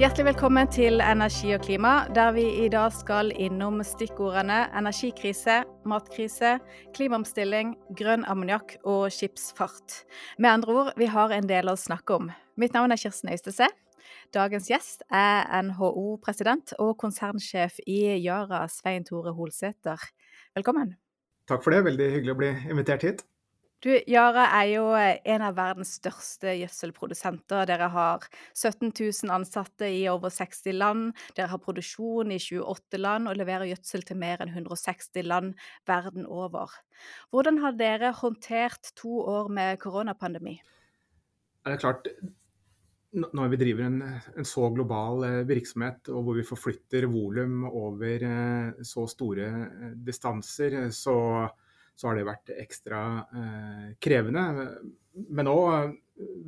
Hjertelig velkommen til Energi og klima, der vi i dag skal innom stikkordene energikrise, matkrise, klimaomstilling, grønn ammoniakk og skipsfart. Med andre ord, vi har en del å snakke om. Mitt navn er Kirsten Øystese. Dagens gjest er NHO-president og konsernsjef i Yara, Svein Tore Holsæter. Velkommen. Takk for det, veldig hyggelig å bli invitert hit. Du, Yara er jo eh, en av verdens største gjødselprodusenter. Dere har 17 000 ansatte i over 60 land. Dere har produksjon i 28 land og leverer gjødsel til mer enn 160 land verden over. Hvordan har dere håndtert to år med koronapandemi? Det er klart, når vi driver en, en, så global eh, virksomhet, og hvor vi forflytter volum over eh, så store distanser, så så har det vært ekstra eh, krevende. Men òg eh,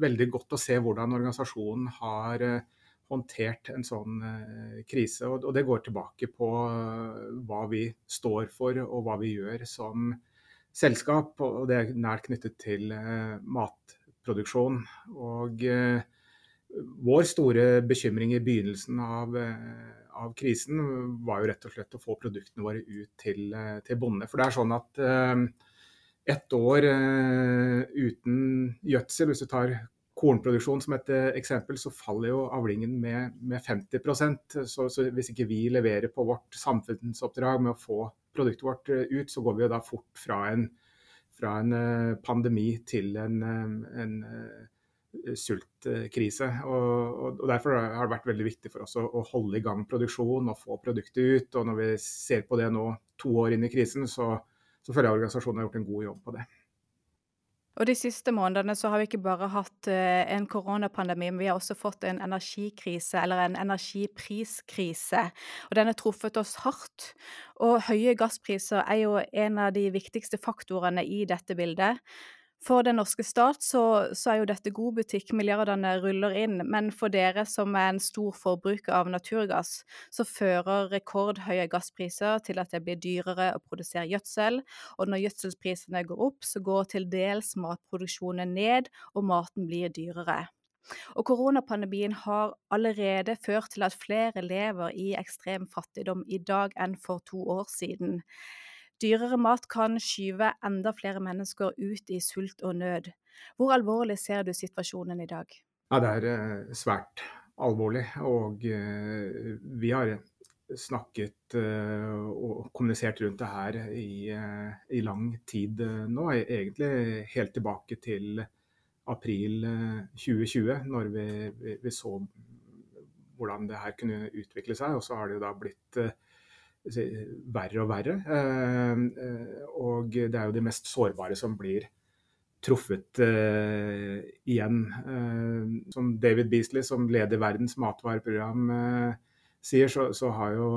veldig godt å se hvordan organisasjonen har eh, håndtert en sånn eh, krise. Og, og, det går tilbake på eh, hva vi står for og hva vi gjør som selskap. Og det er nært knyttet til eh, matproduksjon. Og vår store bekymring i begynnelsen av av krisen, var jo rett og slett å få produktene våre ut til, eh, til bonde. For det er sånn at eh, ett år eh, uten gjødsel, hvis du tar kornproduksjon som et eksempel, så faller jo avlingen med, med 50% så, så hvis ikke vi leverer på vårt samfunnsoppdrag med å få produktet vårt ut, så går vi jo da fort fra en, fra en pandemi til en, en sultkrise. Og, og, Derfor har det vært veldig viktig for oss å, å, holde i gang produksjon og få produktet ut. og Når vi ser på det nå to år inn i krisen, så, så føler jeg organisasjonen har gjort en god jobb på det. Og De siste månedene så har vi ikke bare hatt uh, en koronapandemi, men vi har også fått en energikrise, eller en energipriskrise. Og Den har truffet oss hardt. Og høye gasspriser er jo en av de viktigste faktorene i dette bildet. For den norske stat så, så, er jo dette god butikk, milliardene ruller inn. Men for dere som er en stor forbruker av naturgass, så fører rekordhøye gasspriser til at det blir dyrere å produsere gjødsel. Og når gjødselprisene går opp, så går til dels matproduksjonen ned, og maten blir dyrere. Og koronapandemien har allerede ført til at flere lever i ekstrem fattigdom i dag enn for to år siden. Dyrere mat kan skyve enda flere mennesker ut i sult og nød. Hvor alvorlig ser du situasjonen i dag? Ja, Det er eh, svært alvorlig. Og eh, vi har snakket eh, og kommunisert rundt det her i, i lang tid nå. Egentlig helt tilbake til april 2020, når vi, vi, vi så hvordan det her kunne utvikle seg. Og så har det da blitt verre og verre. Eh, eh, og det er jo de mest sårbare som blir truffet uh, igjen. Som David Beasley, som leder Verdens matvareprogram, sier, så, så, har jo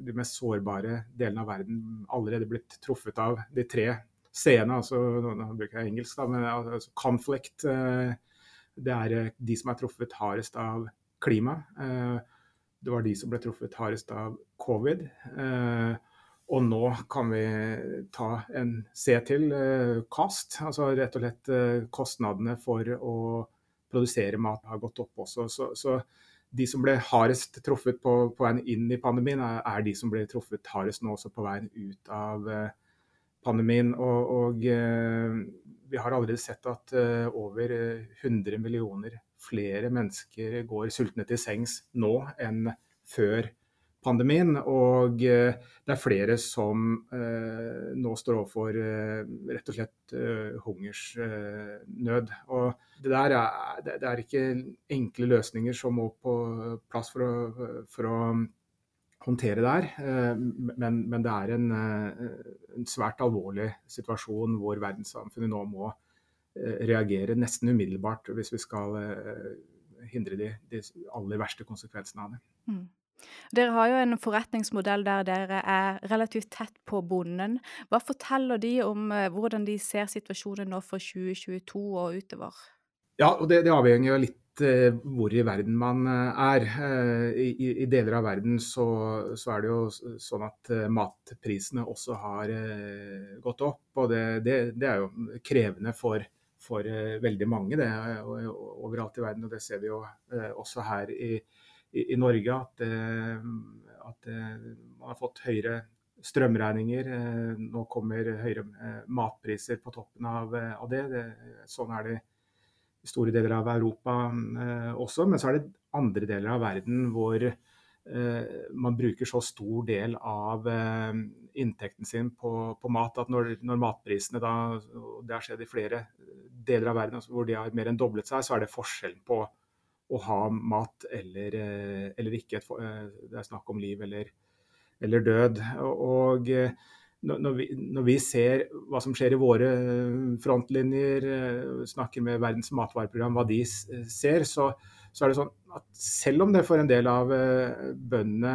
de mest sårbare delene av verden allerede blitt truffet av de tre c-ene. Altså, nå bruker jeg engelsk, da, men altså, conflict. det er de som er truffet hardest av klima. Det var de som ble truffet hardest av covid. Eh, og nå kan vi ta en C til, eh, kast. Altså rett og slett eh, kostnadene for å produsere mat har gått opp også. Så, så de som ble hardest truffet på, på, veien inn i pandemien, er, er, de som ble truffet hardest nå også på veien ut av pandemien. Og, og vi har allerede sett at over 100 millioner flere mennesker går sultne til sengs nå enn før pandemien. Og eh, det er flere som eh, nå står overfor eh, rett og slett hungersnød. Og det der er, det er ikke enkle løsninger som må på plass for å, for å håndtere det her. Men, men, det er en, en, svært alvorlig situasjon hvor verdenssamfunnet nå må reagere nesten umiddelbart hvis vi skal hindre de, de aller verste konsekvensene av det. Mm. Dere har jo en forretningsmodell der dere er relativt tett på bonden. Hva forteller de om eh, hvordan de ser situasjonen nå for 2022 og utover? Ja, og det, det avhenger jo litt eh, hvor i verden man eh, er. I, i deler av verden så, så, er det jo sånn at matprisene også har gått opp. Og det, det, det er jo krevende for, for veldig mange det, overalt i verden. Og det ser vi jo også her i, i, i Norge at, at, man har fått høyere strømregninger. Nå kommer høyere matpriser på toppen av, av det. det. Sånn er det i store deler av Europa også. Men så er det andre deler av verden hvor man bruker så stor del av inntekten sin på, på mat at når, når, matprisene da, det har skjedd i flere deler av verden altså hvor de har mer enn doblet seg, så er det forskjellen på å ha mat eller, eh, eller ikke. Eh, det er snakk om liv eller, eller død. Og eh, når vi, når vi, ser hva som skjer i våre frontlinjer, snakker med Verdens matvareprogram, hva de ser, så, så er det sånn at selv om det for en del av bøndene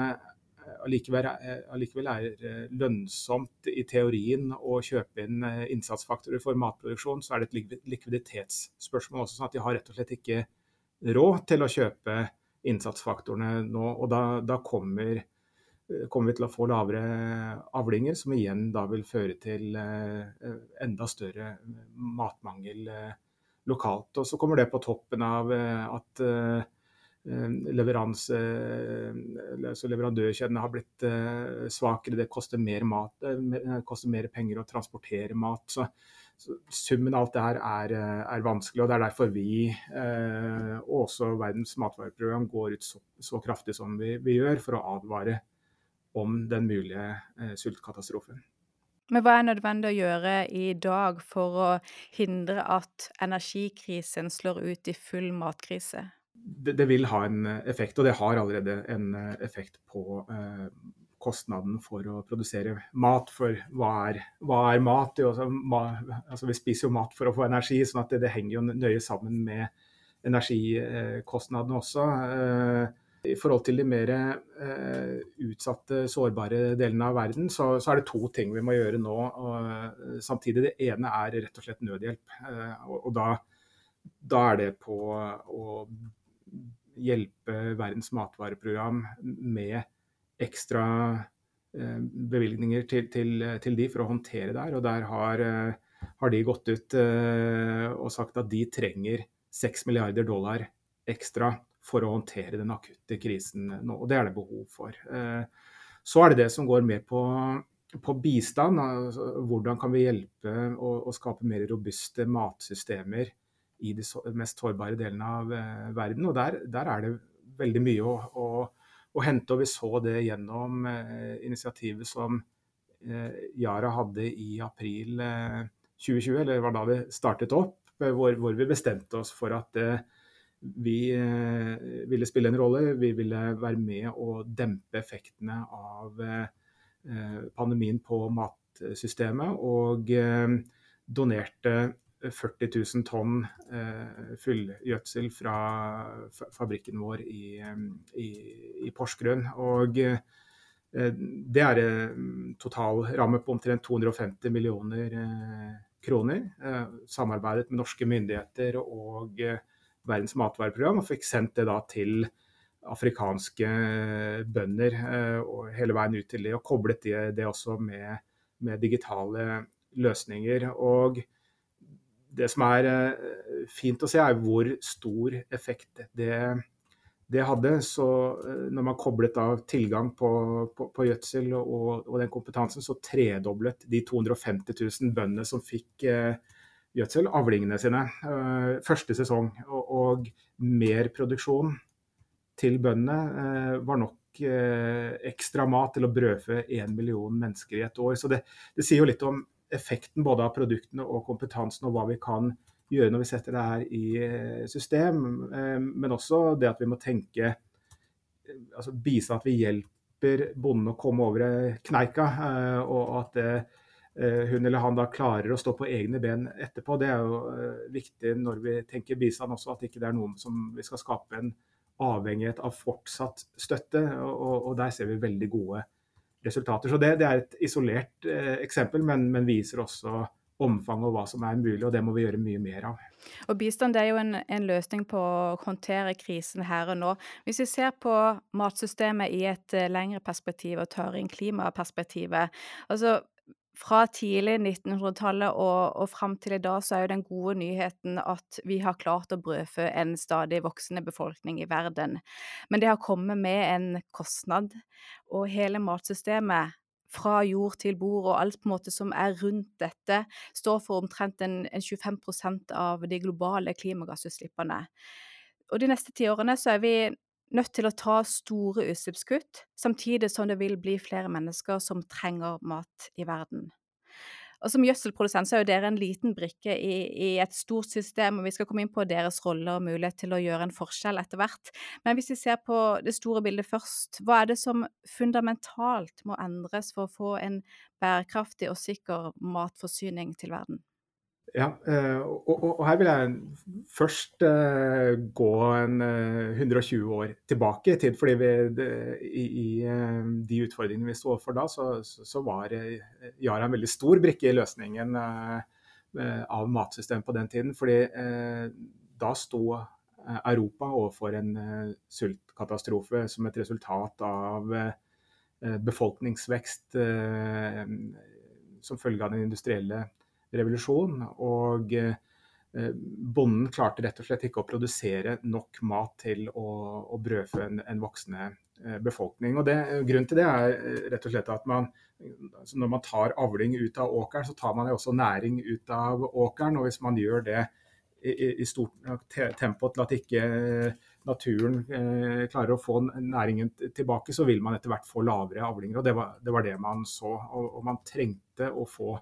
allikevel, allikevel er lønnsomt i teorien å kjøpe inn innsatsfaktorer for matproduksjon, så er det et likviditetsspørsmål også. sånn at De har rett og slett ikke råd til å kjøpe innsatsfaktorene nå. Og da, da kommer, kommer, vi til å få lavere avlinger, som igjen da vil føre til eh, enda større matmangel eh, lokalt. Og så kommer det på toppen av eh, at leveranse, altså leverandørkjedene har blitt svakere. Det koster mer, mat, koster mer penger å transportere mat. Så så summen av alt det her er, eh, er, vanskelig, og det er derfor vi, eh, og også Verdens matvareprogram, går ut så, så kraftig som vi, vi, gjør for å advare om den mulige eh, sultkatastrofen. Men hva er nødvendig å gjøre i dag for å hindre at energikrisen slår ut i full matkrise? Det, det vil ha en effekt, og det har allerede en effekt på eh, kostnaden for å produsere mat. For hva er, hva er mat? Også, ma, altså vi spiser jo mat for å få energi, sånn at det, det henger jo nøye sammen med energikostnadene også. Eh, I forhold til de mer eh, utsatte, sårbare delene av verden, så, så, er det to ting vi må gjøre nå. Og, samtidig, Det ene er rett og slett nødhjelp. Eh, og, og da, da, er det på å hjelpe Verdens matvareprogram med ekstra eh, bevilgninger til, til, til, de for å håndtere der. Og der har, eh, har de gått ut eh, og sagt at de trenger 6 milliarder dollar ekstra for å håndtere den akutte krisen nå. Og det er det behov for. Så er det det som går mer på, på bistand. Altså, hvordan kan vi hjelpe å, å, skape mer robuste matsystemer i de mest sårbare delene av verden. Og der, der er det veldig mye å, å å hente. Og vi så det gjennom eh, initiativet som eh, Yara hadde i april 2020, eh, eller var da vi startet opp, hvor, hvor vi bestemte oss for at vi ville spille en rolle. Vi ville være med å dempe effektene av pandemien på matsystemet. Og donerte 40 000 tonn eh, fullgjødsel fra fabrikken vår i, i, i Porsgrunn. Og eh, det er en totalramme på omtrent 250 millioner eh, kroner. Samarbeidet med norske myndigheter og Verdens matvareprogram og fikk sendt det da til afrikanske bønder og hele veien ut til de, og koblet det, det også med, med digitale løsninger. Og det som er eh, fint å se, er hvor stor effekt det, det hadde. Så eh, når man koblet av tilgang på, på, på gjødsel og, og, den kompetansen, så tredoblet de 250 000 bøndene som fikk eh, gjødsel, avlingene sine eh, første sesong. Og, og mer produksjon til bøndene eh, var nok eh, ekstra mat til å brødfø én million mennesker i et år. Så det, det sier jo litt om effekten både av produktene og kompetansen og hva vi kan gjøre når vi setter det her i system. Men også det at vi må tenke altså Vise at vi hjelper bonden å komme over kneika. Og at hun eller han da klarer å stå på egne ben etterpå. Det er jo viktig når vi tenker bistand også, at ikke det er noe som vi skal skape en avhengighet av fortsatt støtte. Og, og der ser vi veldig gode resultater. Så det, det er et isolert eh, eksempel, men, men, viser også omfanget og hva som er mulig, og det må vi gjøre mye mer av. Og Bistand er jo en, en, løsning på å håndtere krisen her og nå. Hvis vi ser på matsystemet i et lengre perspektiv og tar inn klimaperspektivet, altså fra tidlig 1900-tallet og, og fram til i dag, så er jo den gode nyheten at vi har klart å brødfø en stadig voksende befolkning i verden. Men det har kommet med en kostnad, og hele matsystemet fra jord til bord og alt på en måte som er rundt dette, står for omtrent en, en 25% av de globale klimagassutslippene. Og de neste tiårene så er vi nødt til å ta store utslippskutt, samtidig som det vil bli flere mennesker som trenger mat i verden. Og Som gjødselprodusent så er jo dere en liten brikke i, i, et stort system, og vi skal komme inn på deres rolle og mulighet til å gjøre en forskjell etter hvert. Men hvis vi ser på det store bildet først, hva er det som fundamentalt må endres for å få en bærekraftig og sikker matforsyning til verden? Ja, eh, og, og, og, her vil jeg først uh, gå en uh, eh, 120 år tilbake i tid. fordi vi, i, i de utfordringene vi sto overfor da, så, så var Yara en veldig stor brikke i løsningen av matsystemet på den tiden. fordi da sto Europa overfor en sultkatastrofe som et resultat av befolkningsvekst som følge av den industrielle revolusjon. Og eh, bonden klarte rett og slett ikke å produsere nok mat til å, å brødfø en, en, voksende eh, befolkning. Og det, Grunnen til det er eh, rett og slett at man, altså når man tar avling ut av åkeren, så tar man jo også næring ut av åkeren. Og hvis man gjør det i, i stort tempo til at ikke naturen eh, klarer å få næringen tilbake, så vil man etter hvert få lavere avlinger. og Det var det, var det man så. Og, og man trengte å få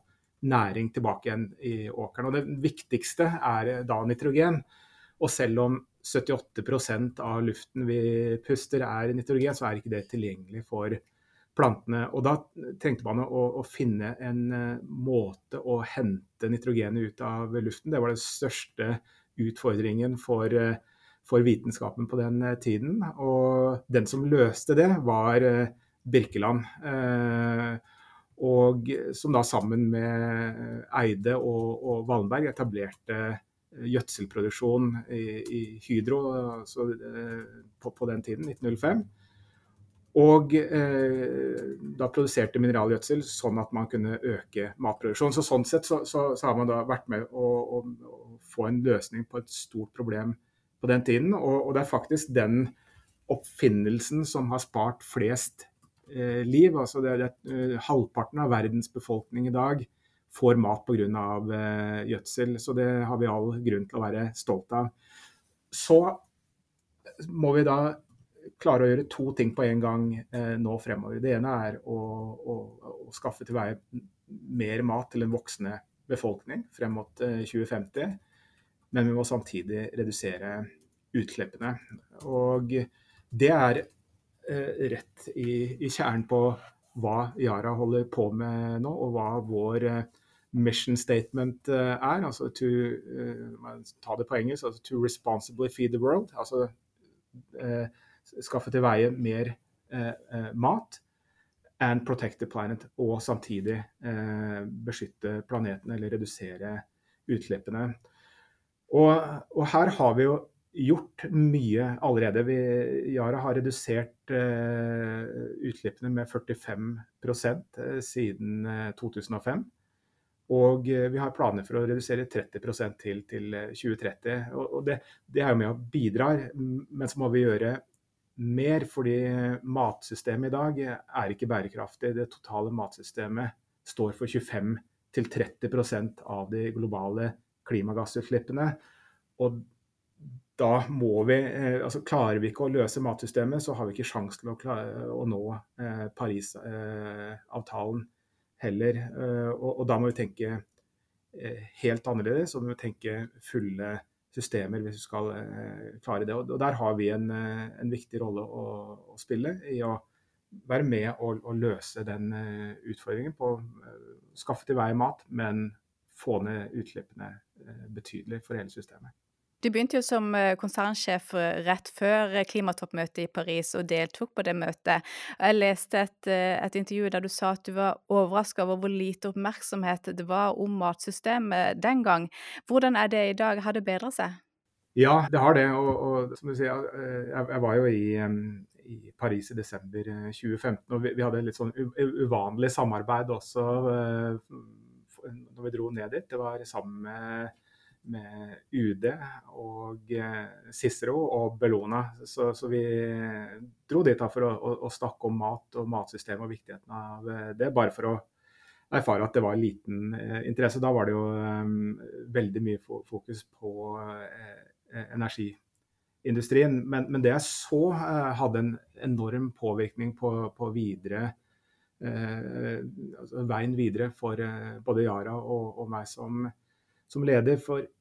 næring tilbake igjen i åkeren. Og Det viktigste er da nitrogen. Og selv om 78% av luften vi puster er nitrogen, så er ikke det tilgjengelig for plantene. Og da trengte man å, å finne en uh, måte å hente nitrogenet ut av luften. Det var den største utfordringen for, uh, for vitenskapen på den tiden. Og den som løste det, var Birkeland. Uh, og som da sammen med Eide og, og Wallenberg etablerte gjødselproduksjon i, i Hydro altså, på, på, den tiden, 1905. Og eh, da produserte mineralgjødsel sånn at man kunne øke matproduksjonen. Så Sånn sett så, så, så har man da vært med å, å, å, få en løsning på et stort problem på den tiden. Og, og det er faktisk den oppfinnelsen som har spart flest Eh, liv. Altså det, det, eh, halvparten av verdens befolkning i dag får mat pga. Uh, gjødsel. Så det har vi all grunn til å være stolt av. Så må vi da klare å gjøre to ting på en gang eh, nå fremover. Det ene er å, å, å skaffe til veie mer mat til en voksende befolkning frem mot eh, 2050. Men vi må samtidig redusere utslippene. Og det er Eh, rett i, i kjernen på hva Yara holder på med nå, og hva vår eh, mission statement eh, er. Altså to, ta det på engelsk, altså to responsibly feed the world. Altså skaffe til veie mer mat and protect the planet. Og samtidig beskytte planeten eller redusere utslippene. Og, og her har vi jo gjort mye allerede. Vi, Yara har redusert eh, utslippene med 45 uh, eh, siden uh, 2005. Og vi har planer for å redusere 30% til, til 2030. Og, og det, det, er jo med og bidrar, men så må vi gjøre mer. Fordi matsystemet i dag er ikke bærekraftig. Det totale matsystemet står for 25-30% av de globale klimagassutslippene. Og da må vi eh, altså Klarer vi ikke å løse matsystemet, så har vi ikke sjanse til å, klare, å nå eh, Parisavtalen eh, heller. Eh, og, og, da må vi tenke eh, helt annerledes, og vi må tenke fulle systemer hvis vi skal eh, klare det. Og, og, der har vi en, en viktig rolle å, å, spille i å være med og, og løse den utfordringen på å skaffe til vei mat, men få ned utslippene betydelig for hele systemet. Du begynte jo som eh, konsernsjef eh, rett før eh, klimatoppmøtet i Paris og deltok på det møtet. Jeg leste et, et intervju der du sa at du var overraska over hvor lite oppmerksomhet det var om matsystemet den gang. Hvordan er det i dag? Har det bedra seg? Ja, det har det. Og, og som du sier, jeg, jeg var jo i, i Paris i desember 2015. Og vi, vi hadde litt sånn uvanlig samarbeid også når vi dro ned dit. Det var sammen med med UD og Cicero og Bellona. Så, så vi dro dit for å, å, å, snakke om mat og matsystem og viktigheten av det. Bare for å erfare at det var liten eh, interesse. Da var det jo um, veldig mye fokus på eh, energiindustrien. Men, men, det jeg så, eh, hadde en enorm påvirkning på, på videre eh, altså veien videre for eh, både Yara og, og meg som, som, leder. For eh,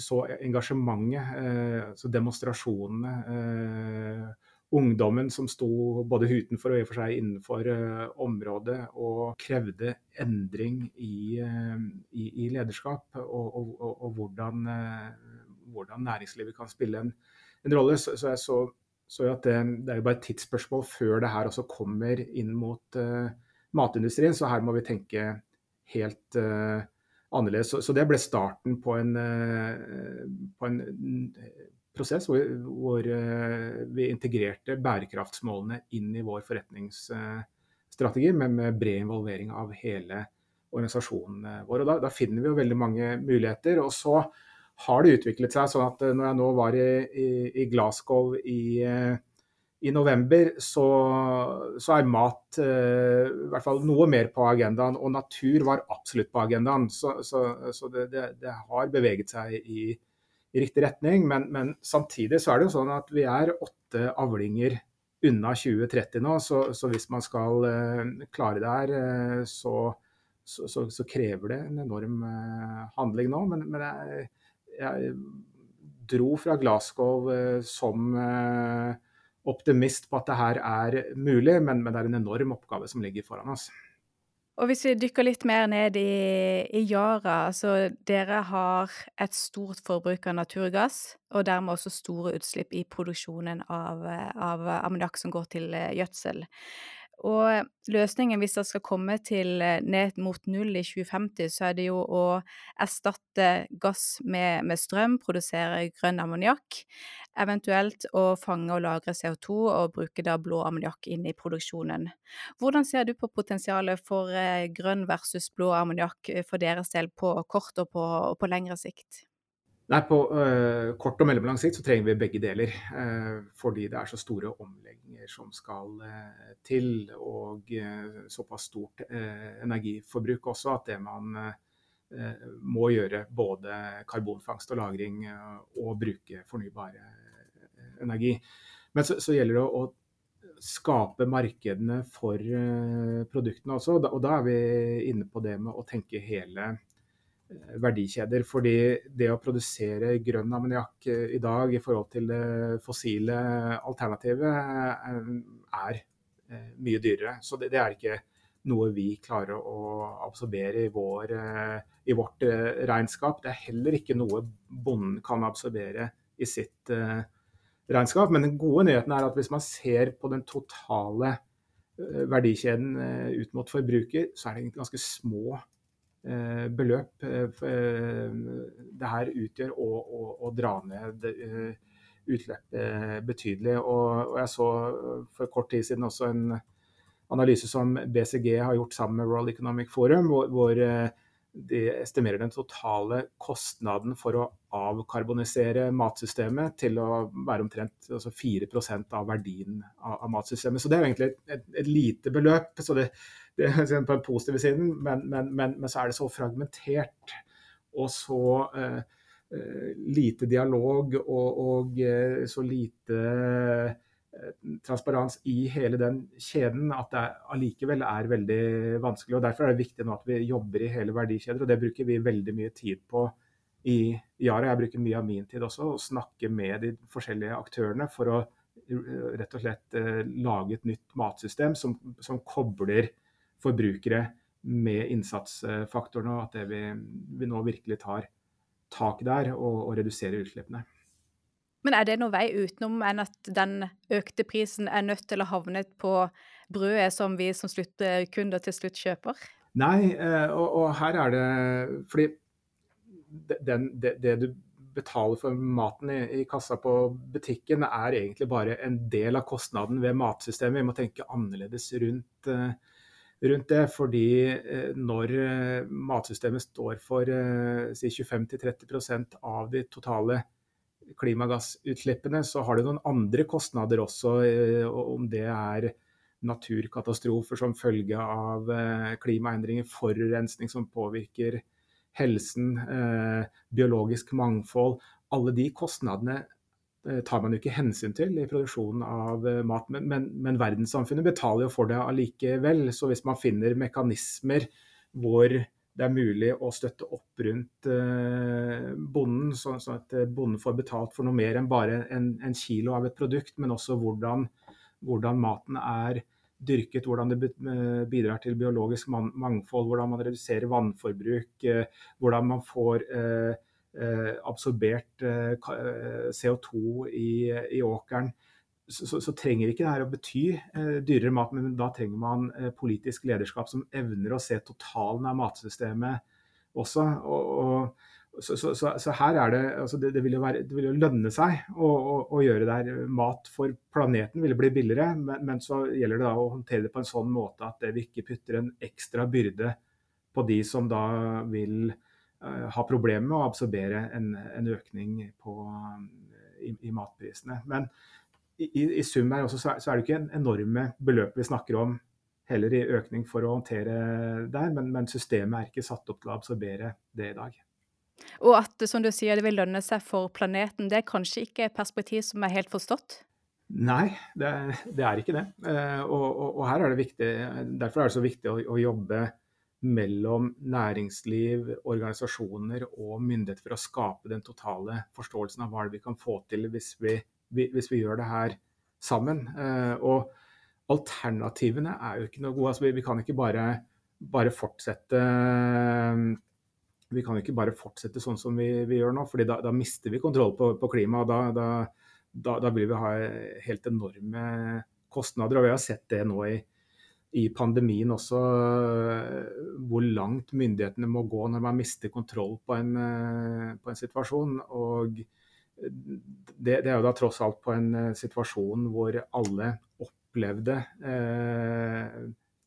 så engasjementet, så demonstrasjonene ungdommen som sto både utenfor og i og for seg innenfor uh, området og krevde endring i, uh, i, i lederskap, og, og, og, og hvordan, uh, hvordan, næringslivet kan spille en, en rolle. Så, så, jeg så, så at det, det, er jo bare et tidsspørsmål før det her også kommer inn mot matindustrien, så her må vi tenke helt annerledes. Så, så, det ble starten på en, på en prosess hvor, hvor eh, vi integrerte bærekraftsmålene inn i vår forretningsstrategi, men med bred involvering av hele organisasjonen vår. Og da, da, finner vi jo veldig mange muligheter. Og så har det utviklet seg sånn at eh, når jeg nå var i, i, i Glasgow i, eh, i november, så, så, er mat eh, i hvert fall noe mer på agendaen. Og natur var absolutt på agendaen. Så, så, så det, det, det, har beveget seg i, i riktig retning. Men, men, samtidig så er det jo sånn at vi er åtte avlinger unna 2030 nå. Så, hvis man skal eh, klare det her, eh, så, krever det en enorm uh, handling nå. Men, men jeg, jeg, dro fra Glasgow som optimist på at det her er mulig, men, men det er en enorm oppgave som ligger foran oss. Og hvis vi dykker litt mer ned i, i Yara, så dere har et stort forbruk av naturgass, og dermed også store utslipp i produksjonen av, av ammoniakk som går til eh, gjødsel. Og løsningen, hvis det skal komme til eh, ned mot null i 2050, så er det jo å erstatte gass med, med strøm, produsere grønn ammoniakk, eventuelt å fange og lagre CO2 og bruke da blå ammoniakk inn i produksjonen. Hvordan ser du på potensialet for eh, grønn versus blå ammoniakk for deres del på kort og på, og på lengre sikt? Nei, På uh, kort og mellomlang sikt så trenger vi begge deler. Uh, fordi det er så store omlegginger som skal uh, til. Og såpass stort energiforbruk også at det man må gjøre både karbonfangst og -lagring og bruke fornybar energi. Men så, så, gjelder det å skape markedene for produktene også. Og da, og da er vi inne på det med å tenke hele verdikjeder. Fordi det å produsere grønn ammoniakk eh, i dag i forhold til det fossile alternativet eh, er mye dyrere. Så det, det er ikke noe vi klarer å absorbere i, vår, i, vårt regnskap. Det er heller ikke noe bonden kan absorbere i sitt regnskap. Men den gode nyheten er at hvis man ser på den totale verdikjeden ut mot forbruker, så er det ganske små Eh, beløp eh, eh, det her utgjør å, å, å dra ned utløpet betydelig. Og, og, jeg så for kort tid siden også en analyse som BCG har gjort sammen med World Economic Forum, hvor, hvor de estimerer den totale kostnaden for å avkarbonisere matsystemet til å være omtrent altså 4% av verdien av, matsystemet. Så det er jo egentlig et, et lite beløp. så det, det er på den positive siden, men, men, men, men, så er det så fragmentert og så uh, uh, lite dialog og, og uh, så lite transparens i hele den kjeden at det allikevel er veldig vanskelig. og Derfor er det viktig nå at vi jobber i hele verdikjeder, og det bruker vi veldig mye tid på i Yara. Jeg bruker mye av min tid også å snakke med de forskjellige aktørene for å rett og slett lage et nytt matsystem som, som kobler forbrukere med innsatsfaktorene, og at det vi, vi nå virkelig tar tak der og, og reduserer utslippene. Men er det noen vei utenom enn at den økte prisen er nødt til å havne på brødet som vi som kunder til slutt kjøper? Nei, eh, og, og her er det Fordi den, det, det, du betaler for maten i, i, kassa på butikken, er egentlig bare en del av kostnaden ved matsystemet. Vi må tenke annerledes rundt, rundt det. Fordi når matsystemet står for si 25-30% av de totale klimagassutslippene, så har det noen andre kostnader også. Om det er naturkatastrofer som følge av klimaendringer, forurensning som påvirker helsen, eh, biologisk mangfold. Alle de kostnadene eh, tar man jo ikke hensyn til i produksjonen av eh, mat, men, men, men, verdenssamfunnet betaler jo for det allikevel. Så hvis man finner mekanismer hvor det er mulig å støtte opp rundt bonden, sånn at bonden får betalt for noe mer enn bare en, en kilo av et produkt, men også hvordan, hvordan maten er dyrket, hvordan det eh, bidrar til biologisk mangfold, hvordan man reduserer vannforbruk, eh, hvordan man får eh, absorbert CO2 i, i åkeren. Så, så, så, trenger ikke det her å bety dyrere mat, men da trenger man politisk lederskap som evner å se totalen av matsystemet også. og, og så, så, her er det altså det, det, vil være, det, vil jo lønne seg å, å, å, gjøre det her. Mat for planeten vil bli billigere, men, men, så gjelder det da å håndtere det på en sånn måte at vi ikke putter en ekstra byrde på de som da vil uh, ha problemer med å absorbere en, en økning på, i, i, matprisene. Men i, i sum her også, så, er det ikke en enorme beløp vi snakker om heller i økning for å håndtere der, men, men systemet er ikke satt opp til å absorbere det i dag. Og at, som du sier, det vil lønne seg for planeten, det er kanskje ikke et perspektiv som er helt forstått? Nei, det, det er ikke det. Eh, og, og, og, her er det viktig, derfor er det så viktig å, å, jobbe mellom næringsliv, organisasjoner og myndigheter for å skape den totale forståelsen av hva vi kan få til hvis vi, hvis vi gjør det her sammen. Eh, og alternativene er jo ikke noe gode. Altså, vi, kan ikke bare, bare fortsette vi kan ikke bare fortsette sånn som vi, vi gjør nå, fordi da, da, mister vi kontroll på, på klimaet. Da, da, da, vil vi ha helt enorme kostnader. Og vi har sett det nå i, i pandemien også, hvor langt myndighetene må gå når man mister kontroll på en, på en situasjon. Og det, det, er jo da tross alt på en situasjon hvor alle opplevde eh,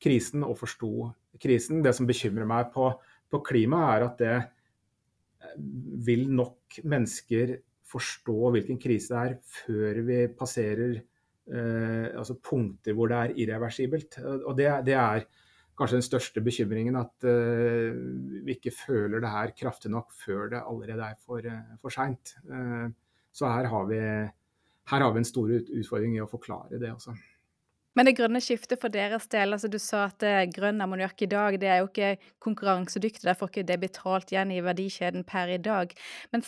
krisen og forsto krisen. Det som bekymrer meg på på klima, er at det eh, vil nok mennesker forstå hvilken krise det er, før vi passerer eh, altså punkter hvor det er irreversibelt. Og det, det, er kanskje den største bekymringen, at eh, vi ikke føler det her kraftig nok før det allerede er for, eh, for seint. Eh, så her har, vi, her har vi en stor utfordring i å forklare det også. Men det grønne skiftet for deres del, altså du sa at eh, grønn ammoniakk i dag det er jo ikke konkurransedyktig, derfor ikke det betalt igjen i verdikjeden per i dag. Men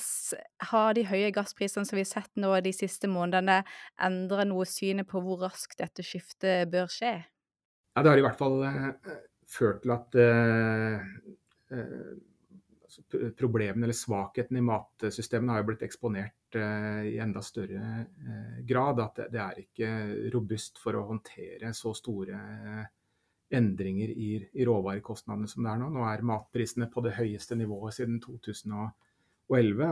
har de høye gassprisene som vi har sett nå de siste månedene, endret noe synet på hvor raskt dette skiftet bør skje? Ja, det har i hvert fall uh, ført til at uh, uh, problemene eller svakheten i matsystemene har jo blitt eksponert eh, i enda større eh, grad. At det, er ikke robust for å håndtere så store endringer i, i, råvarekostnadene som det er nå. Nå er matprisene på det høyeste nivået siden 2011,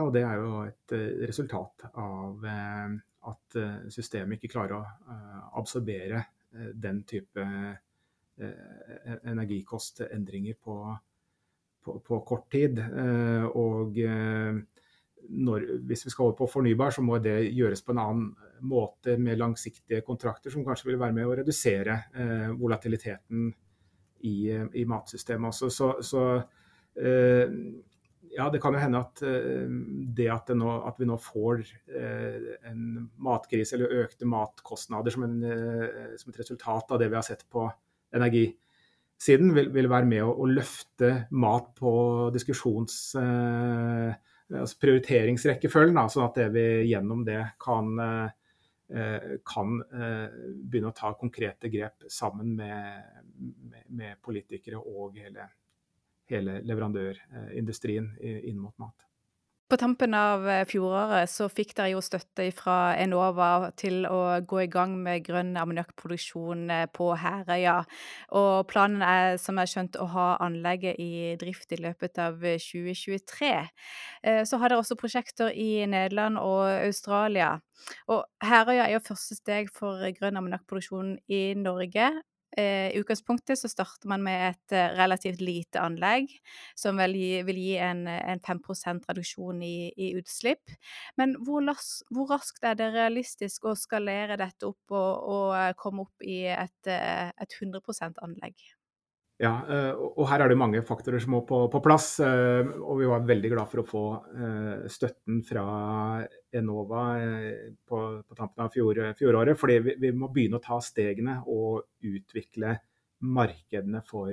og det er jo et eh, resultat av eh, at eh, systemet ikke klarer å eh, absorbere den type energikostendringer på på, på kort tid. Eh, og eh, når, hvis vi skal over på fornybar, så må det gjøres på en annen måte med langsiktige kontrakter, som kanskje vil være med å redusere eh, volatiliteten i, i matsystemet også. Så, så ja, det kan jo hende at det at, det nå, at vi nå får en matkrise eller økte matkostnader som, en, som, et resultat av det vi har sett på energi, siden vil, vil være med å, å, løfte mat på diskusjons... Eh, altså prioriteringsrekkefølgen, sånn at vi gjennom det kan, eh, kan eh, begynne å ta konkrete grep sammen med, med, med politikere og hele, hele leverandørindustrien inn mot mat. På tampen av eh, fjoråret så fikk dere jo støtte fra Enova til å gå i gang med grønn ammoniakkproduksjon eh, på Herøya. Og planen er, som jeg har skjønt, å ha anlegget i drift i løpet av 2023. Eh, så har dere også prosjekter i Nederland og Australia. Og Herøya er jo første steg for grønn ammoniakkproduksjon i Norge. Eh, I utgangspunktet så starter man med et eh, relativt lite anlegg, som vil gi, vil gi en, en 5% reduksjon i, i, utslipp. Men hvor, las, hvor, raskt er det realistisk å skalere dette opp og, og eh, komme opp i et, et 100% anlegg? Ja, eh, og her er det mange faktorer som må på, på, plass. Eh, og vi var veldig glad for å få eh, støtten fra Enova på, på tampen av fjor, fjoråret. Fordi vi, vi, må begynne å ta stegene og utvikle markedene for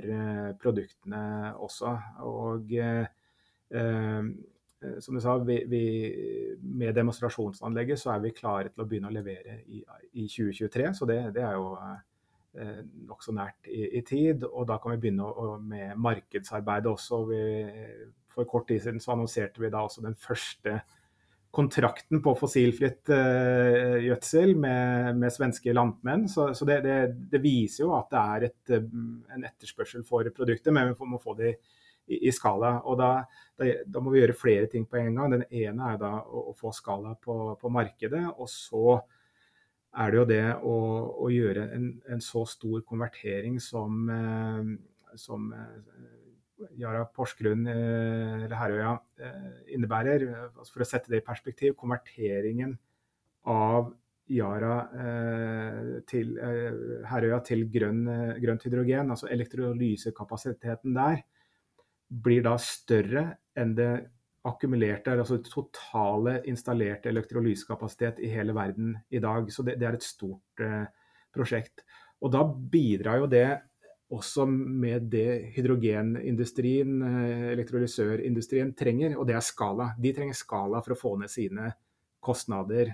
produktene også. Og eh, som du sa, vi, vi, med demonstrasjonsanlegget så er vi klare til å begynne å levere i, i 2023. Så det, det er jo eh, nokså nært i, i, tid. Og da kan vi begynne å, med markedsarbeidet også. Vi, for kort tid siden så annonserte vi da også den første kontrakten på fossilfritt uh, gjødsel med, med, svenske landmenn. Så, så det, det, det, viser jo at det er et, en etterspørsel for produktet, men vi må få det i, i skala. Og da, da, da, må vi gjøre flere ting på en gang. Den ene er da å, å få skala på, på markedet. og så er det jo det å, å gjøre en, en, så stor konvertering som, eh, som eh, Yara Porsgrunn eh, eller Herøya innebærer. Altså for å sette det i perspektiv, konverteringen av Yara til Herøya til grønn, grønt hydrogen, altså elektrolysekapasiteten der, blir da større enn det akkumulerte, altså totale installerte elektrolysekapasitet i hele verden i dag. Så det, det er et stort eh, prosjekt. Og da bidrar jo det også med det hydrogenindustrien, eh, elektrolysørindustrien, trenger, og det er skala. De trenger skala for å få ned sine kostnader.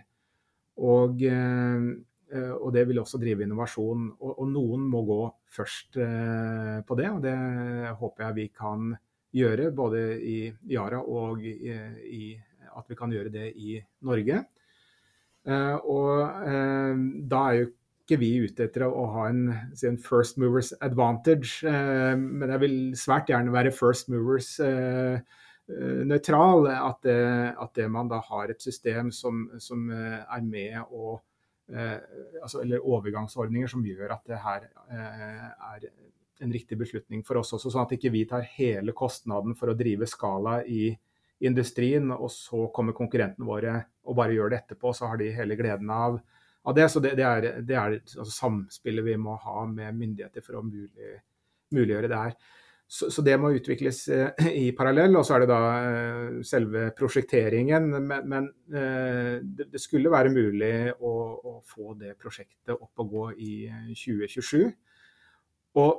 Og, eh, og det vil også drive innovasjon. Og, og noen må gå først eh, på det, og det håper jeg vi kan gjøre gjøre, både i Yara og i, i, at vi kan gjøre det i Norge. Uh, og uh, da er jo ikke vi ute etter å ha en, en first movers advantage, uh, men jeg vil svært gjerne være first movers nøytral. At, at, det man da har et system som, som er med og altså, Eller overgangsordninger som gjør at det her er en riktig beslutning for oss også, sånn at ikke vi tar hele kostnaden for å drive skala i industrien, og så kommer konkurrentene våre og bare gjør det etterpå, så har de hele gleden av, av det. Så det, det er, det er altså samspillet vi må ha med myndigheter for å mulig, muliggjøre det her. Så, så, det må utvikles eh, i parallell. Og så er det da eh, selve prosjekteringen. Men, men eh, det, det, skulle være mulig å, å, få det prosjektet opp og gå i 2027. Og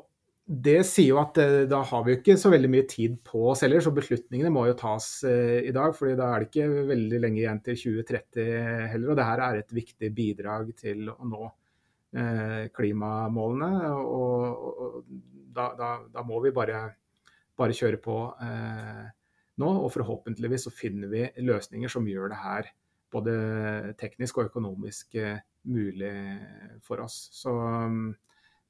det sier jo at eh, da har vi ikke så veldig mye tid på oss heller, så beslutningene må jo tas eh, i dag. fordi da er det ikke veldig lenge igjen til 2030 heller. Og det her er et viktig bidrag til å nå eh, klimamålene. Og, da, da, da, må vi bare, bare kjøre på nå. Og forhåpentligvis så finner vi løsninger som gjør det her både teknisk og økonomisk mulig for oss. Så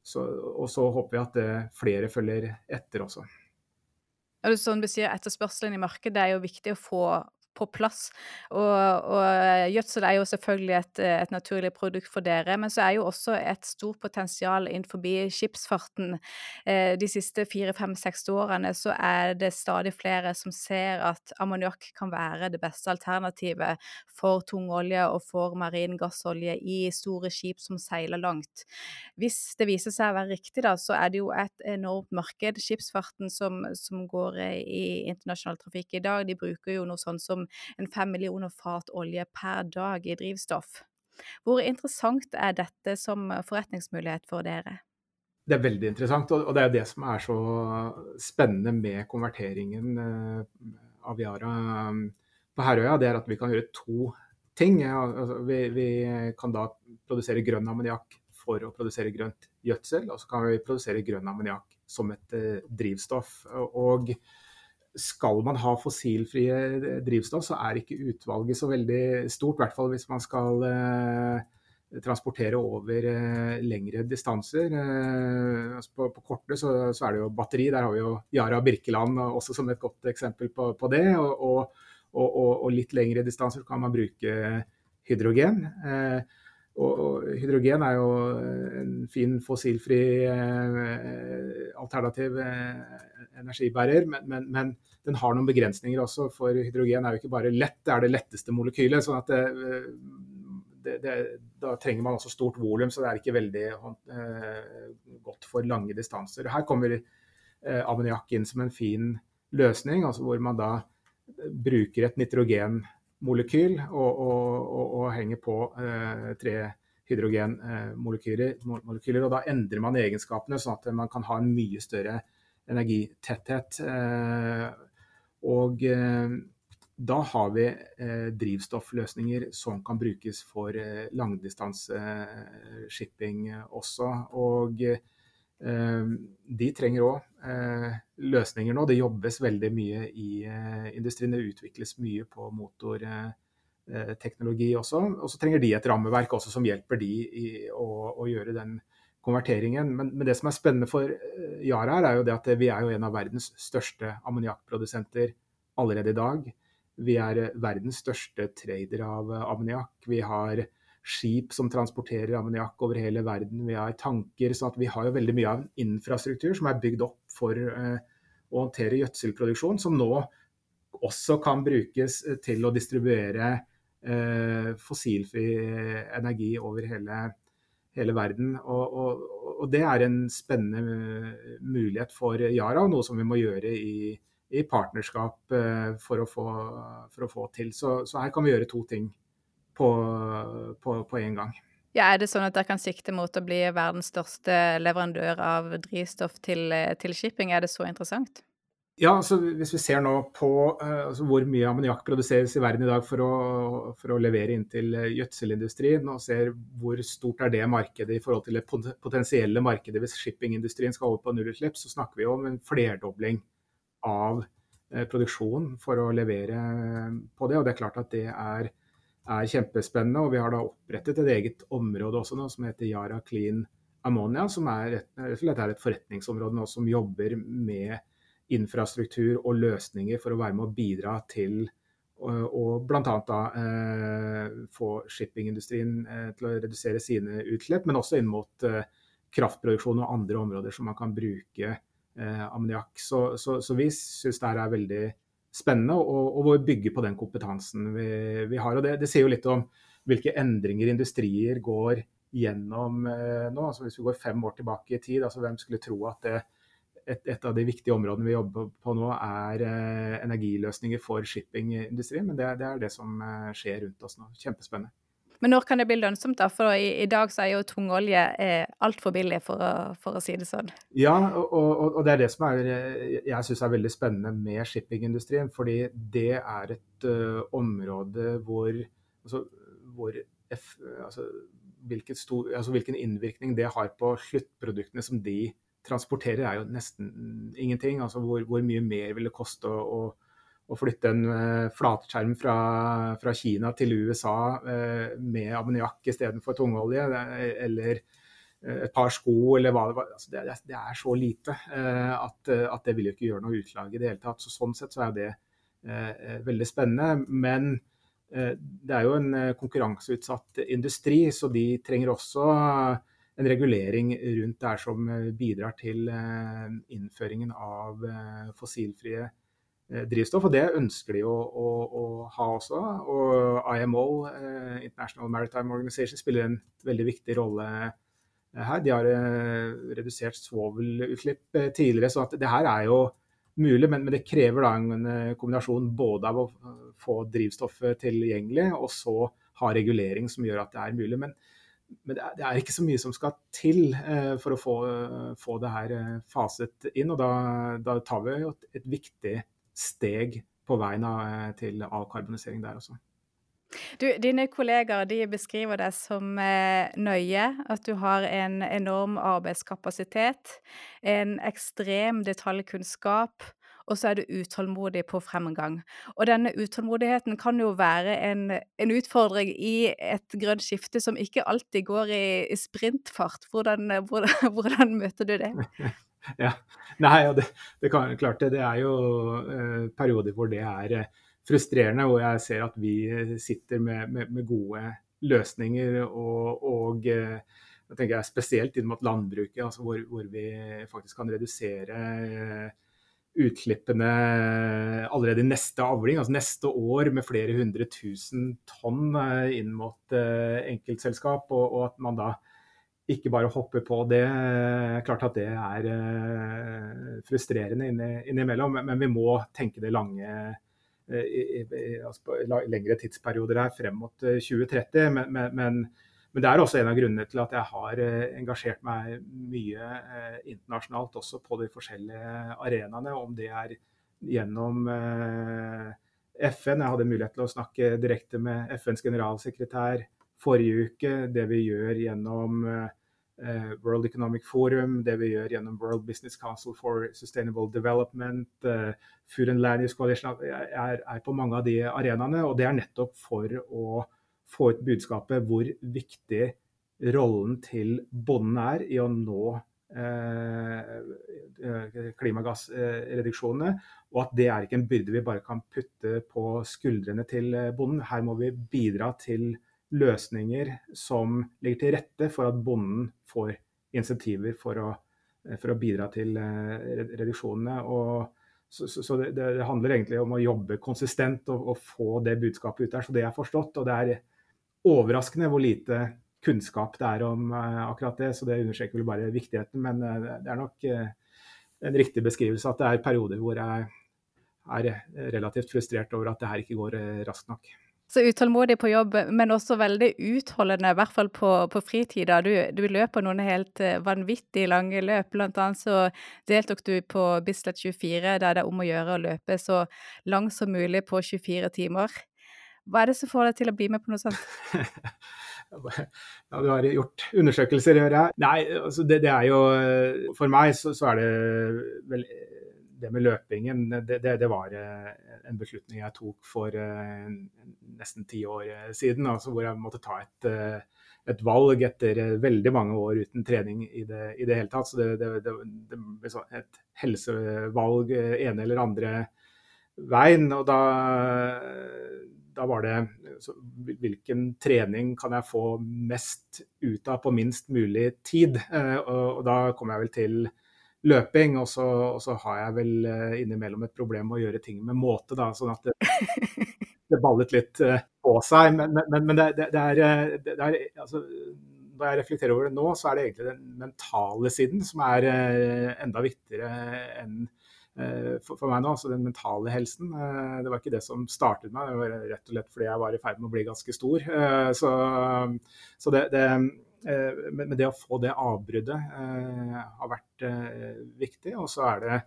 så, og så håper vi at eh, flere følger etter også. Ja, sånn du sier, Etterspørselen i markedet er jo viktig å få på plass. Og, og gjødsel er jo selvfølgelig et, et, naturlig produkt for dere, men så er jo også et stort potensial innenfor skipsfarten. Eh, de siste fire, fem, seks årene så er det stadig flere som ser at ammoniakk kan være det beste alternativet for tungolje og for marin gassolje i store skip som seiler langt. Hvis det viser seg å være riktig, da, så er det jo et enormt marked. Skipsfarten som, som går i internasjonal trafikk i dag, de bruker jo noe sånt som en fem millioner fat olje per dag i drivstoff. Hvor interessant er dette som forretningsmulighet for dere? Det er veldig interessant, og det er det som er så spennende med konverteringen eh, av Yara eh, på Herøya. Det er at vi kan gjøre to ting. Altså, vi, vi kan da produsere grønn ammoniakk for å produsere grønt gjødsel, og så kan vi produsere grønn ammoniakk som et drivstoff. drivstoff. Og skal man ha fossilfrie drivstoff, så er ikke utvalget så veldig stort. I hvert fall hvis man skal transportere over lengre distanser. Altså på, på, korte så, så, er det jo batteri. Der har vi jo Yara Birkeland også som et godt eksempel på, på det. Og, og, og, og, litt lengre distanser kan man bruke hydrogen. Eh, og hydrogen er jo en fin fossilfri eh, alternativ eh, energibærer, men, men, men, den har noen begrensninger også. For hydrogen er jo ikke bare lett, det er det letteste molekylet. sånn at det, det, det, da trenger man også stort volum, så det er ikke veldig eh, godt for lange distanser. Her kommer eh, ammoniakk inn som en fin løsning, altså hvor man da bruker et nitrogen molekyl og, og, og, henger på eh, tre hydrogenmolekyler. Eh, og da endrer man egenskapene sånn at man kan ha en mye større energitetthet. Eh, og eh, da har vi drivstoffløsninger som kan brukes for langdistanse-shipping også. Og de trenger òg løsninger nå. Det jobbes veldig mye i industrien. Det utvikles mye på motorteknologi også. Og så trenger de et rammeverk også som hjelper de i å, å gjøre den konverteringen. Men, men, det som er spennende for Yara her, er jo det at vi er jo en av verdens største ammoniakkprodusenter allerede i dag. Vi er verdens største trader av ammoniakk. Vi har skip som transporterer ammoniakk over hele verden. Vi har tanker. Så vi har jo veldig mye av infrastruktur som er bygd opp for uh, å håndtere gjødselproduksjon, som nå også kan brukes til å distribuere eh, fossilfri energi over hele, hele verden. Og, og, og, det er en spennende mulighet for Yara, og noe som vi må gjøre i, i partnerskap eh, for å, få, for, å få, til. Så, så her kan vi gjøre to ting på, én gang. Ja, Er det sånn at dere kan sikte mot å bli verdens største leverandør av drivstoff til, til shipping? Er det så interessant? Ja, altså Hvis vi ser nå på uh, altså hvor mye ammoniakk produseres i verden i dag for å, for å levere inn til gjødselindustrien, og ser hvor stort er det markedet i forhold til det potensielle markedet hvis shippingindustrien skal over på nullutslipp, så snakker vi om en flerdobling av produksjonen for å levere på det. Og det er klart at det er er kjempespennende. og Vi har da opprettet et eget område også nå som heter Yara Clean Ammonia, som er et, er et forretningsområde nå som jobber med infrastruktur og løsninger for å være med å bidra til å bl.a. Eh, få shippingindustrien eh, til å redusere sine utslipp, men også inn mot eh, kraftproduksjon og andre områder som man kan bruke eh, ammoniakk. Så, så, så, vi syns det er veldig spennende, og, og hvor bygge på den kompetansen vi, vi har. og det, det, sier jo litt om hvilke endringer industrier går gjennom eh, nå. altså Hvis vi går fem år tilbake i tid, altså hvem skulle tro at det, et, et, av de viktige områdene vi jobber på nå, er eh, energiløsninger for shippingindustrien. Men det, det, er det som eh, skjer rundt oss nå. Kjempespennende. Men når kan det bli lønnsomt, da? For i, i dag så er jo tungolje eh, altfor billig, for å, for å, si det sånn. Ja, og, og, og det er det som er, jeg syns er veldig spennende med shippingindustrien. Fordi det er et uh, område hvor, altså, hvor F, altså, stor, altså, hvilken innvirkning det har på sluttproduktene som de transporterer, er jo nesten ingenting. Altså hvor, hvor mye mer vil det koste å, å å flytte en uh, flatskjerm fra, fra, Kina til USA uh, med ammoniakk istedenfor tungolje, eller uh, et par sko, eller hva det var. Altså, det, det, er så lite at, at, det vil jo ikke gjøre noe utlag i det hele tatt. Så sånn sett så er det veldig spennende. Men det er jo en konkurranseutsatt industri, så de trenger også en regulering rundt det som bidrar til innføringen av fossilfrie Eh, drivstoff. Og det ønsker de å, å, å ha også. Og IMO, eh, International Maritime Organization, spiller en veldig viktig rolle eh, her. De har redusert svovelutslipp tidligere, så det her er jo mulig. Men, men, det krever da en kombinasjon både av å få drivstoffet tilgjengelig, og så ha regulering som gjør at det er mulig. Men, men det, er, det, er, ikke så mye som skal til eh, for å få, få, det her faset inn. Og da, da tar vi jo et, et viktig steg på veien av, til avkarbonisering der også. Du, dine kollegaer de beskriver deg som eh, nøye, at du har en enorm arbeidskapasitet, en ekstrem detaljkunnskap, og så er du utålmodig på fremgang. Og denne utålmodigheten kan jo være en, en utfordring i et grønt skifte som ikke alltid går i, i sprintfart. Hvordan, hvordan, hvordan, møter du det? Ja, Nei, det, det kan klart det. Det er jo eh, perioder hvor det er eh, frustrerende, hvor jeg ser at vi sitter med, med, med gode løsninger og, og eh, jeg tenker jeg spesielt inn mot landbruket, altså hvor, hvor, vi faktisk kan redusere eh, utslippene allerede neste avling, altså neste år med flere hundre tusen tonn eh, inn mot enkeltselskap. Og, og, at man da ikke bare hoppe på det. Klart at det er uh, frustrerende innimellom, men vi må tenke det lange uh, i, i, altså lengre tidsperioder her frem mot 2030. men, men, men men det er også en av grunnene til at jeg har eh, engasjert meg mye eh, internasjonalt, også på de forskjellige arenaene. Om det er gjennom eh, FN. Jeg hadde mulighet til å snakke direkte med FNs generalsekretær forrige uke. Det vi gjør gjennom World Economic Forum, det vi gjør gjennom World Business Council for Sustainable Development, Food and Land Use Coalition, er, er på mange av de arenaene. Og det er nettopp for å få ut budskapet hvor viktig rollen til bonden er i å nå eh, klimagassreduksjonene, og at det er ikke en byrde vi bare kan putte på skuldrene til bonden. Her må vi bidra til løsninger som legger til rette for at bonden får insentiver for å, for å bidra til eh, reduksjonene. Og så, så, det, det, handler egentlig om å jobbe konsistent og, og, få det budskapet ut der, så det er forstått. og det er overraskende hvor lite kunnskap det er om uh, akkurat det. Så det understreker vel bare viktigheten. Men det er nok en riktig beskrivelse at det er perioder hvor jeg er relativt frustrert over at det her ikke går raskt nok. Så utålmodig på jobb, men også veldig utholdende, i hvert fall på, på fritida. Du, du, løper noen helt vanvittig lange løp. Blant annet så deltok du på Bislett 24, der det er om å gjøre å løpe så langt som mulig på 24 timer. Hva er det som får deg til å bli med på noe sånt? ja, du har gjort undersøkelser, hører jeg. Nei, altså det, det, er jo For meg så, så, er det vel Det med løpingen, det, det, det, var eh, en beslutning jeg tok for uh, nesten ti år siden. Altså hvor jeg måtte ta et, et valg etter veldig mange år uten trening i det, i det hele tatt. Så det, et helsevalg ene eller andre veien. Og da da var det så, hvilken trening kan jeg få mest ut av på minst mulig tid. Eh, og, og, da kom jeg vel til løping, og så, og så, har jeg vel eh, innimellom et problem med å gjøre ting med måte, da, sånn at det, det ballet litt eh, på seg. Men, men, men det, det, er, det, er, altså, Når jeg reflekterer over det nå, så er det egentlig den mentale siden som er enda viktigere enn Eh, for, for, meg nå, altså den mentale helsen. Eh, det var ikke det som startet meg, det var rett og slett fordi jeg var i ferd med å bli ganske stor. Eh, så, så det, det, men det å få det avbruddet har vært viktig. Og så er det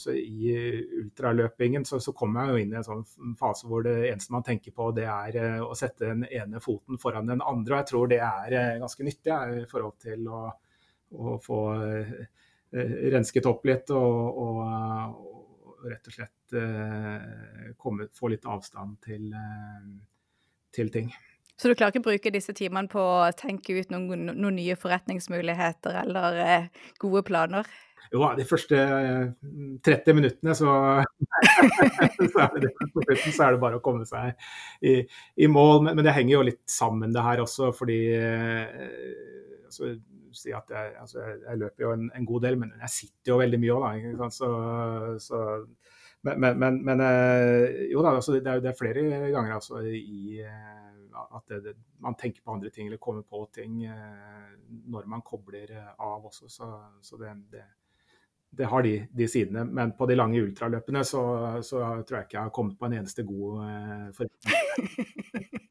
så I ultraløpingen så, så kommer jeg jo inn i en sånn fase hvor det eneste man tenker på, det er å sette den ene foten foran den andre. og Jeg tror det er ganske nyttig i forhold til å, å få Eh, rensket opp litt og, og, og rett og slett komme, få litt avstand til, til, ting. Så du klarer ikke å bruke disse timene på å tenke ut noen, noen nye forretningsmuligheter eller eh, gode planer? Jo, de første 30 minuttene så, så, er det, så, er det, bare å komme seg i, i mål. Men, men, det henger jo litt sammen det her også, fordi altså, si at jeg, altså, jeg løper jo en, en, god del, men jeg sitter jo veldig mye òg, så, så, men, men, men, eh, jo da, altså, det, er, det er flere ganger altså, i eh, at det, det, man tenker på andre ting eller kommer på ting eh, når man kobler av også. Så, så det, det, har de, de, sidene. Men på de lange ultraløpene så, så, tror jeg ikke jeg har kommet på en eneste god eh, forretning.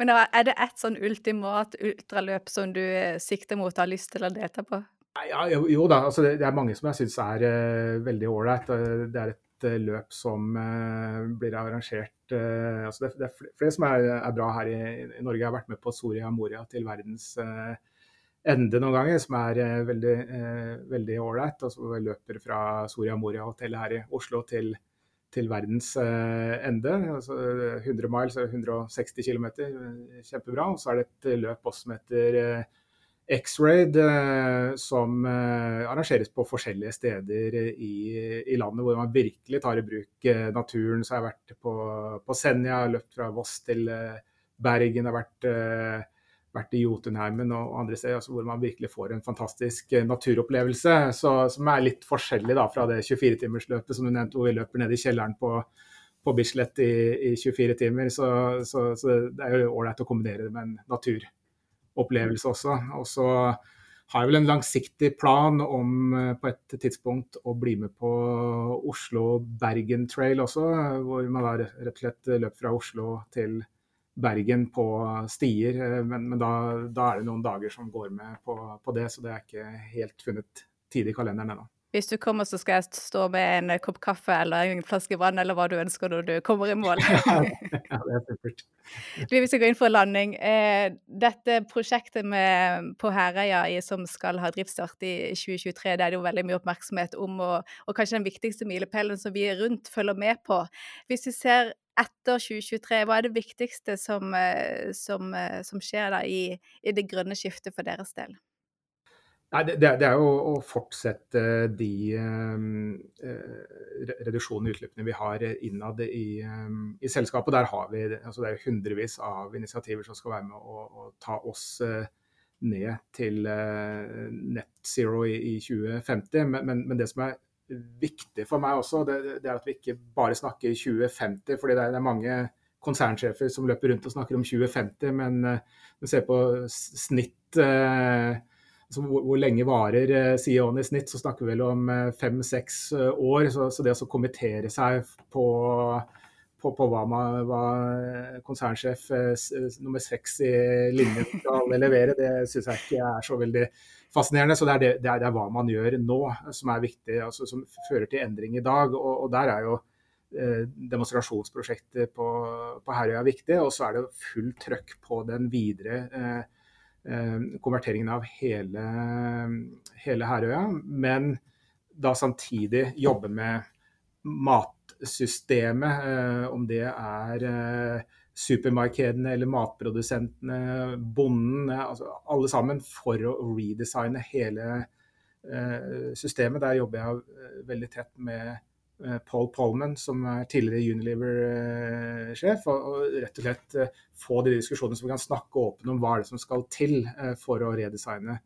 Men er det et sånn ultimat ultraløp som du eh, sikter mot og har lyst til å delta på? Ja, jo, jo, da, altså det, er mange som jeg syns er uh, veldig ålreit. Det er et løp som uh, blir arrangert altså det, det, er flere som er, er bra her i, i, Norge. Jeg har vært med på Soria Moria til verdens ende noen ganger, som er veldig veldig ålreit. Altså, løper fra Soria Moria-hotellet her i Oslo til, til verdens ende. Altså, 100 miles, 160 km, kjempebra. Og så er det et løp også som heter X-Raid, eh, som eh, arrangeres på forskjellige steder i, i, landet, hvor man virkelig tar i bruk eh, naturen. Så jeg har vært på, på Senja, løpt fra Voss til Bergen, har vært, vært i Jotunheimen og andre steder, altså hvor man virkelig får en fantastisk naturopplevelse. Så, som er litt forskjellig da, fra det 24-timersløpet som du nevnte, hvor vi løper ned i kjelleren på, på Bislett i, i 24 timer. Så, så, så det er jo ålreit å kombinere det med en natur opplevelse også. Og så har jeg vel en langsiktig plan om eh, på et tidspunkt å bli med på Oslo-Bergen Trail også, hvor man da rett og slett løper fra Oslo til Bergen på stier. Eh, men, men da, da, er det noen dager som går med på, på det, så det er ikke helt funnet tid i kalenderen ennå. Hvis du kommer, så skal jeg stå med en eh, kopp kaffe eller en flaske vann, eller hva du ønsker når du kommer i mål. ja, det er supert. Vi skal gå inn for landing. Eh, dette prosjektet med, på Herøya som skal ha driftsstart i 2023, det er det jo veldig mye oppmerksomhet om, og, og kanskje den viktigste milepælen som vi rundt følger med på. Hvis vi ser etter 2023, hva er det viktigste som, eh, som, som skjer da i, i det grønne skiftet for deres del? Nei, det, det, er jo å fortsette de um, reduksjonene i utslippene vi har innad i, um, i, selskapet. Der har vi altså Det er hundrevis av initiativer som skal være med å, å ta oss ned til net zero i, i 2050. Men, men, men, det som er viktig for meg også, det, det, er at vi ikke bare snakker 2050. fordi det er, det er mange konsernsjefer som løper rundt og snakker om 2050, men vi ser på snitt altså hvor, hvor, lenge varer eh, CEO-en i snitt, så snakker vi vel om eh, fem-seks eh, år. Så, så, det å kommentere seg på, på, på hva, man, hva konsernsjef nummer seks i linjen skal levere, det syns jeg ikke er så veldig fascinerende. Så det er, det, det, er, det er, hva man gjør nå som er viktig, altså, som fører til endring i dag. Og, og der er jo demonstrasjonsprosjektet på, på Herøya viktig. Og så er det fullt trøkk på den videre Eh, konverteringen av hele, hele Herøya, men da samtidig jobbe med matsystemet, eh, om det er eh, supermarkedene eller matprodusentene, bonden, altså alle sammen, for å redesigne hele systemet. Der jobber jeg veldig tett med Eh, Paul Polman, som er tidligere Unilever-sjef, og rett og slett eh, få de diskusjonene som vi kan snakke åpent om hva er det som skal til eh, for å redesigne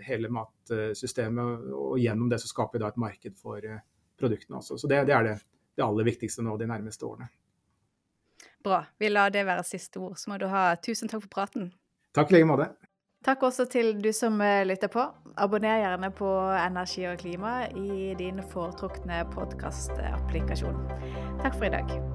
hele matsystemet. Og gjennom det så skaper vi da et marked for produktene også. Så det, det er det, det, aller viktigste nå de nærmeste årene. Bra. Vi lar det være siste ord. Så må du ha tusen takk for praten. Takk i like måte. Takk også til du som eh, lytter på. Abonner gjerne på Energi og klima i din foretrukne podkastapplikasjon. Takk for i dag.